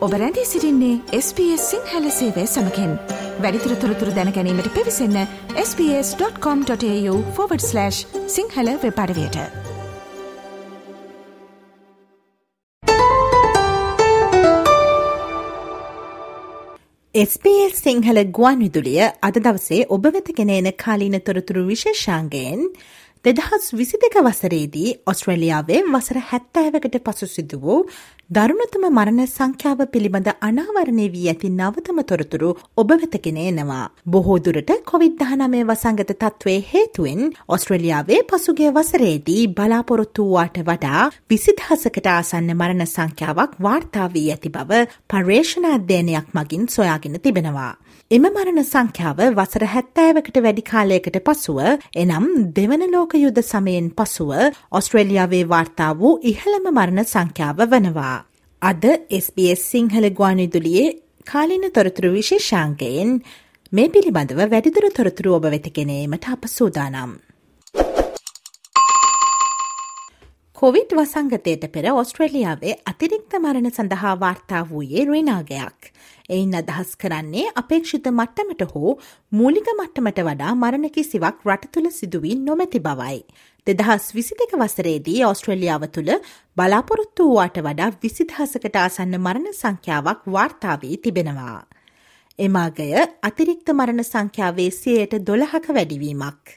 ඔබ රැඳී සිරින්නේ SBS සිංහල සේවය සමකෙන්. වැඩිතුර තොරතුර දැනැනීමට පිවිසන්න ps.com.ta/ සිංහල වෙපඩවයට SBS සිංහල ගුවන් විදුලිය අද දවසේ ඔබ වෙත ගෙනන කාලීන තොරතුරු විශේෂාන්ගයෙන් දෙදහස් විසි දෙක වසරේදී ඔස්ට්‍රලියාවේ වසර හැත්තෑවකට පසු සිදු වූ දරුණතම මරණ සංඛ්‍යාව පිළිබඳ අනාවරණය වී ඇති නවතම තොරතුරු ඔබ වෙතගෙන එනවා. බොහෝදුරට කොවිD-19 වසංගත තත්ත්වය හේතුවෙන් ඔස්ට්‍රලියාවේ පසුගේ වසරේදී බලාපොරොත්තු වූවාට වඩා විසිදහසකට ආසන්න මරණ සංඛ්‍යාවක් වාර්තා වී ඇති බව පර්ේෂණ අධ්‍යයනයක් මගින් සොයාගෙන තිබෙනවා. එම මරණ සංඛ්‍යාව වසර හැත්තෑවකට වැඩි කාලයකට පසුව එනම් දෙවන ලෝක යුද සමයෙන් පසුව ඔස්ට්‍රේලියාවේ වාර්තා වූ ඉහළම මරණ සංඛ්‍යාව වනවා. අද SBS සිංහල ගුවන්විදුලියේ කාලින තොරතුරු විශේෂාංකයෙන් මේ පිළිබඳව වැඩිදුර තොරතුරු ඔබ වෙතගෙනීමට අප සූදානම්. කොවිඩ් වසංගතයට පෙර ඔස්ට්‍රේලියාවේ අතිරික්ත මරණ සඳහා වාර්තා වූයේ රිනාගයක්. එයින් අදහස් කරන්නේ අපේක්ෂිත මට්ටමට හෝ මූලික මට්ටමට වඩා මරණ කිසිවක් රට තුළ සිදුවී නොමැති බවයි. දෙදහස් විසි දෙක වසරේදී ඔස්ට්‍රලියාව තුළ බලාපොරොත්තු වූවාට වඩා විසිදහසකට ආසන්න මරණ සංඛ්‍යාවක් වාර්තාවී තිබෙනවා. එමාගය අතිරික්ත මරණ සංඛ්‍යාවේ සයට දොළහක වැඩිවීමක්.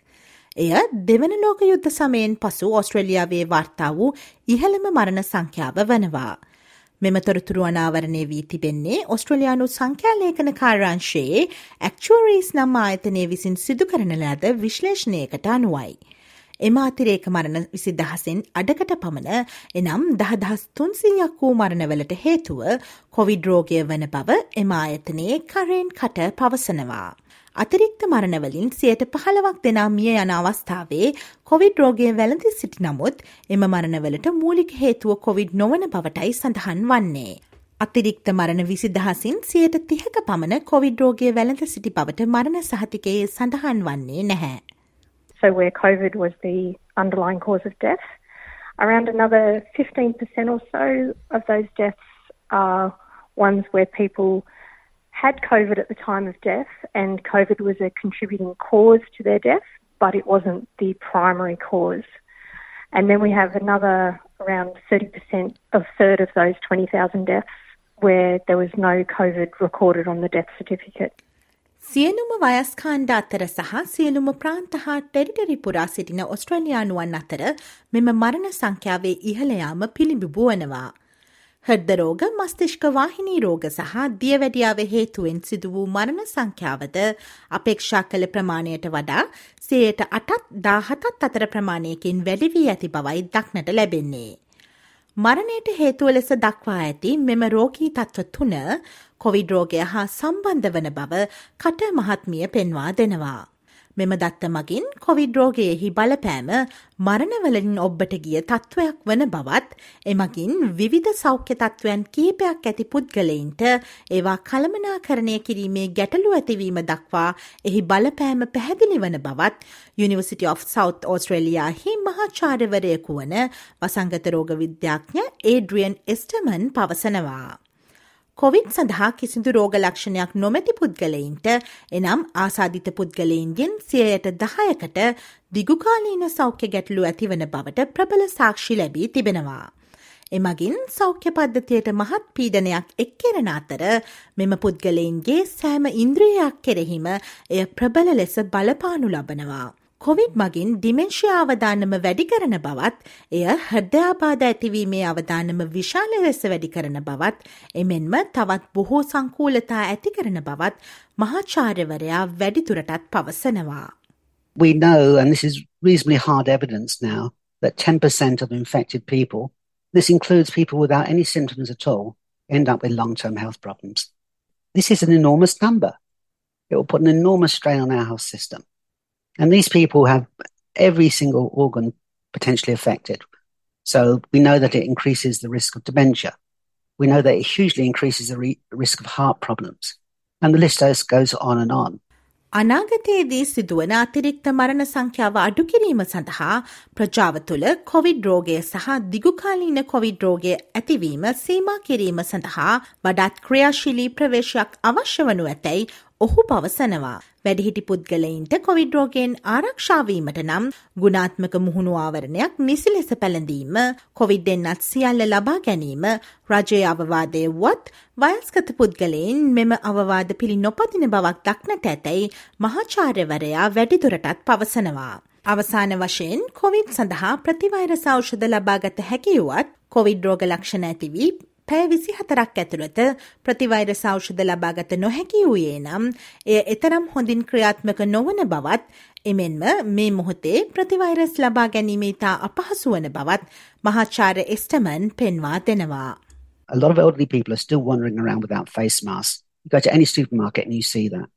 එය දෙවන ලෝක යුද්ධ සමයෙන් පසු ඔස්ට්‍රලියාවේ වාර්තා වූ ඉහළම මරණ සංඛ්‍යාව වනවා. මෙම තොරතුරු අනාවරණය වී තිබෙන්නේ ඔස්ට්‍රලයානු සංඛ්‍යාලේඛන කාරංශයේ ඇක්චුවරීස් නම් ආයතනය විසින් සිදු කරන ලද විශ්ලේෂණයකට අනුවයි. එම අතිරේක මරණ විසි දහසෙන් අඩකට පමණ එනම් දහදහස් තුන්සීයක් වූ මරණවලට හේතුව කොවිඩ්රෝගය වන බව එම ආයතනයේ කරෙන් කට පවසනවා. අතිරික්ත මරණවලින් සියට පහළවක් දෙනා මිය යන අවස්ථාවේ කොවිඩ් රෝගය වැළඳි සිටි නමුත් එම මරණවලට මූලික හේතුව කොවිඩ් නොවන බවටයි සඳහන් වන්නේ. අතිරික්ත මරණ විසිදහසින් සියට තිහක පමණ කොවිඩ් රෝගය වැළඳ සිටි බවට මරණ සහතිකයේ සඳහන් වන්නේ නැහැ. So where COVID was the underlying cause of death, around another 15% or so of those deaths are ones where people had COVID at the time of death, and COVID was a contributing cause to their death, but it wasn't the primary cause. And then we have another around 30% of third of those 20,000 deaths where there was no COVID recorded on the death certificate. සියලුම වයස්කාණ්ඩ අතර සහ සියලුම ප්‍රාන්ත හා territory පුරා සිටින ඔස්ට්‍රලයානුවන් අතර මෙම මරණ සංඛ්‍යාවේ ඉහළයාම පිළිබිබු වනවා. හෘදරෝග මස්තිෂ්ක වාහිනී රෝග සහ දියවැඩියාව හේතුවෙන් සිදු වූ මරණ සංඛ්‍යාවද අපේක්ෂා කළ ප්‍රමාණයට වඩා සයට අටත් දාහතත් අතර ප්‍රමාණයකින් වැඩිවී ඇති බවයි දක්නට ලැබෙන්නේ. මරණයට හේතුව ලෙස දක්වා ඇති මෙම රෝගී තත්ව තුන කොවිඩ් රෝගය හා සම්බන්ධ වන බව කට මහත්මිය පෙන්වා දෙනවා. මෙම දත්ත මගින් කොවිඩ් රෝගයෙහි බලපෑම මරණවලින් ඔබ්බට ගිය තත්ත්වයක් වන බවත් එමගින් විවිධ සෞඛ්‍ය තත්ත්වයන් කීපයක් ඇති පුද්ගලයින්ට ඒවා කළමනාකරණය කිරීමේ ගැටලු ඇතිවීම දක්වා එහි බලපෑම පැහැදිලි වන බවත් University of South Australiaහි මහාචාර්යවරයකු වන වසංගත රෝග විද්‍යාඥ ඒඩ්‍රියන් එස්ටමන් පවසනවා. කොවිඩ් සඳහා කිසිදු රෝග ලක්ෂණයක් නොමැති පුද්ගලයින්ට එනම් ආසාධිත පුද්ගලයින්ගෙන් සියයට දහයකට දිගුකාලීන සෞඛ්‍ය ගැටලු ඇතිවන බවට ප්‍රබල සාක්ෂි ලැබී තිබෙනවා. එමගින් සෞඛ්‍ය පද්ධතියට මහත් පීඩනයක් එක්කෙරෙන අතර මෙම පුද්ගලයින්ගේ සෑම ඉන්ද්‍රියයක් කෙරෙහිම එය ප්‍රබල ලෙස බලපානු ලබනවා. කොවිඩ් මගින් ඩිමෙන්ශයා අවධානම වැඩි කරන බවත් එය හෘදයාබාධ ඇතිවීමේ අවධානම විශාල ලෙස වැඩි කරන බවත් එමෙන්ම තවත් බොහෝ සංකූලතා ඇති කරන බවත් මහාචාර්යවරයා වැඩිදුරටත් පවසනවා. We know, and this is reasonably hard evidence now, that 10% of infected people, this includes people without any symptoms at all, end up with long term health problems. This is an enormous number. It will put an enormous strain on our health system. And these people have every single organ potentially affected. So we know that it increases the risk of dementia. We know that it hugely increases the re- risk of heart problems. And the list goes on and on. අනාගතයේදී සිදුවන අතිරික්ත මරණ සංඛ්‍යාව අඩු කිරීම සඳහා ප්‍රජාව තුළ Covid රෝගය සහ දිගුකාලීන කොවිඩ් රෝගය ඇතිවීම සීමා කිරීම සඳහා වඩාත් ක්‍රියාශීලී ප්‍රවේශයක් අවශ්‍ය වනු ඇතැයි ඔහු පවසනවා. වැඩිහිටි පුද්ගලයින්ට කොවිඩ් රෝගයෙන් ආරක්ෂාවීමට නම් ගුණාත්මක මුහුණු ආවරණයක් නිසි ලෙස පැළඳීම කොවිඩ්ඩෙන්න්නත් සියල්ල ලබා ගැනීම රජය අවවාදය වුවත් වයස්කත පුද්ගලයෙන් මෙම අවවාද පිළි නොපතින බවක් දක්නට ඇතැයි මහාචාර්යවරයා වැඩිදුරටත් පවසනවා. අවසාන වශයෙන් කොවිඩ් සඳහා ප්‍රතිවෛර සෞෂධ ලබාගත හැකිවුවත් කොවිඩ් රෝග ලක්ෂණ ඇතිවී පැය විසි හතරක් ඇතුළත ප්‍රතිවෛර සෞෂධ ලබාගත නොහැකි වූයේ නම් එය එතරම් හොඳින් ක්‍රියාත්මක නොවන බවත් එමෙන්ම මේ මොහොතේ ප්‍රතිවෛරස් ලබා ගැනීම ඉතා අපහසු වන බවත් මහාචාර්ය එස්ටමන් පෙන්වා දෙනවා. A lot of elderly people are still wandering around without face masks. You go to any supermarket and you see that.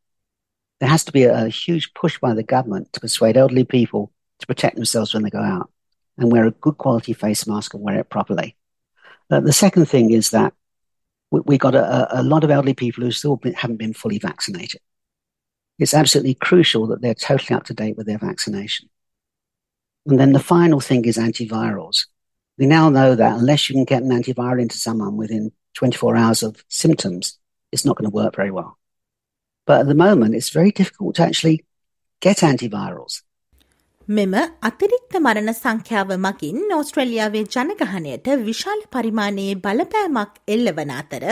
There has to be a, a huge push by the government to persuade elderly people to protect themselves when they go out and wear a good quality face mask and wear it properly. Uh, the second thing is that we, we got a, a, lot of elderly people who still been, haven't been fully vaccinated. It's absolutely crucial that they're totally up to date with their vaccination. And then the final thing is antivirals. We now know that unless you can get an antiviral into someone within 24 hours of symptoms, it's not going to work very well. But at the moment, it's very difficult to actually get antivirals. මෙම අතිරික්ත මරණ සංඛ්‍යාව මගින් ඕස්ට්‍රලියාවේ ජනගහනයට විශාල පරිමාණයේ බලපෑමක් එල්ලවන අතර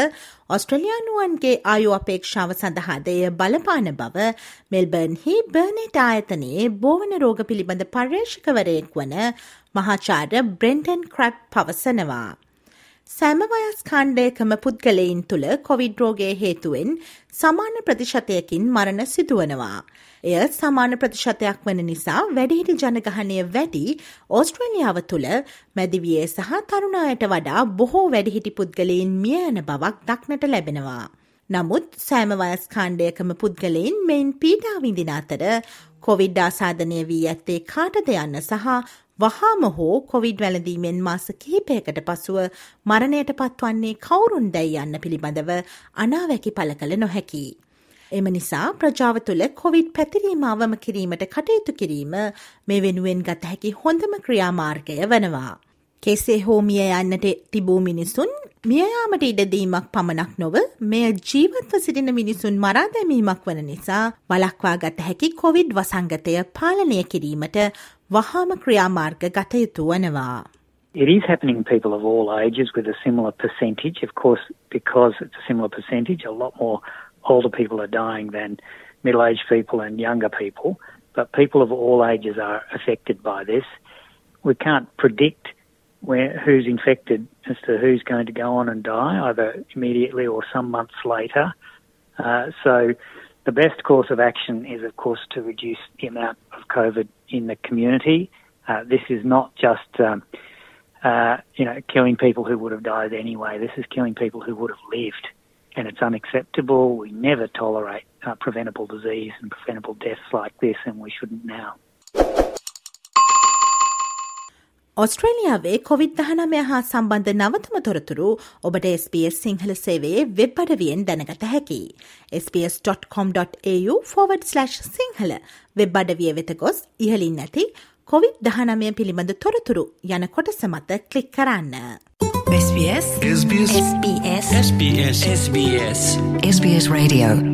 ඔස්ට්‍රලයානුවන්ගේ ආයු අපේක්ෂාව සඳහාදය බලපාන බව මෙල්බර්න්හි බර්නෙට ආයතනයේ බෝවන රෝග පිළිබඳ පර්යේෂකවරයෙක් වන මහාචාර්ය බ්‍රෙන්ටන් ක්‍රැප් පවසනවා. සෑම වයස් කාණ්ඩයකම පුද්ගලයින් තුළ කොවිඩ් රෝගය හේතුවෙන් සමාන ප්‍රතිශතයකින් මරණ සිදුවනවා. එය සමාන ප්‍රතිශතයක් වන නිසා වැඩිහිටි ජනගහනය වැඩි ඕස්ට්‍රේලියාව තුළ මැදිවියේ සහ තරුණායට වඩා බොහෝ වැඩිහිටි පුද්ගලයින් මියයන බවක් දක්නට ලැබෙනවා. නමුත් සෑම වයස් කාණ්ඩයකම පුද්ගලයින් මෙයින් පීඩාවිඳින අතර කොවිඩ් ආසාධනය වී ඇත්තේ කාටද යන්න සහ වහාම හෝ කොවිඩ් වැළඳීමෙන් මාස කිහිපයකට පසුව මරණයට පත්වන්නේ කවුරුන් දැයි යන්න පිළිබඳව අනාවැකි පල කළ නොහැකි. එම නිසා ප්‍රජාව තුළ කොවිඩ් පැතිරීම අවම කිරීමට කටයුතු කිරීම මේ වෙනුවෙන් ගත හැකි හොඳම ක්‍රියාමාර්ගය වනවා. කෙසේ හෝ මිය යන්නට තිබූ මිනිසුන් මියයාමට ඉඩදීමක් පමණක් නොව මෙය ජීවත්ව සිටින මිනිසුන් මරා දැමීමක් වන නිසා වලක්වා ගත හැකි කොවිඩ් වසංගතය පාලනය කිරීමට වහාම ක්‍රියාමාර්ග ගත යුතු වනවා. It is happening in people of all ages with a similar percentage. Of course, because it's a similar percentage, a lot more older people are dying than middle aged people and younger people, but people of all ages are affected by this. We can't predict where, who's infected as to who's going to go on and die, either immediately or some months later. Uh, so, the best course of action is, of course, to reduce the amount of COVID in the community. Uh, this is not just, um, uh, you know, killing people who would have died anyway. This is killing people who would have lived. and it's unacceptable. We never tolerate uh, preventable disease and preventable deaths like this, and we shouldn't now. ඔස්ට්‍රේලියාවේ කොවිD-19 හා සම්බන්ධ නවතම තොරතුරු ඔබට SBS Sinhala සේවයේ web අඩවියෙන් දැනගත හැකි. slash Sinhala web අඩවිය වෙත ගොස් ඉහලින් නැති කොවිD-19 පිළිබඳ තොරතුරු යන කොටස මත කලික් කරන්න. SBS SBS SBS SBS SBS SBS Radio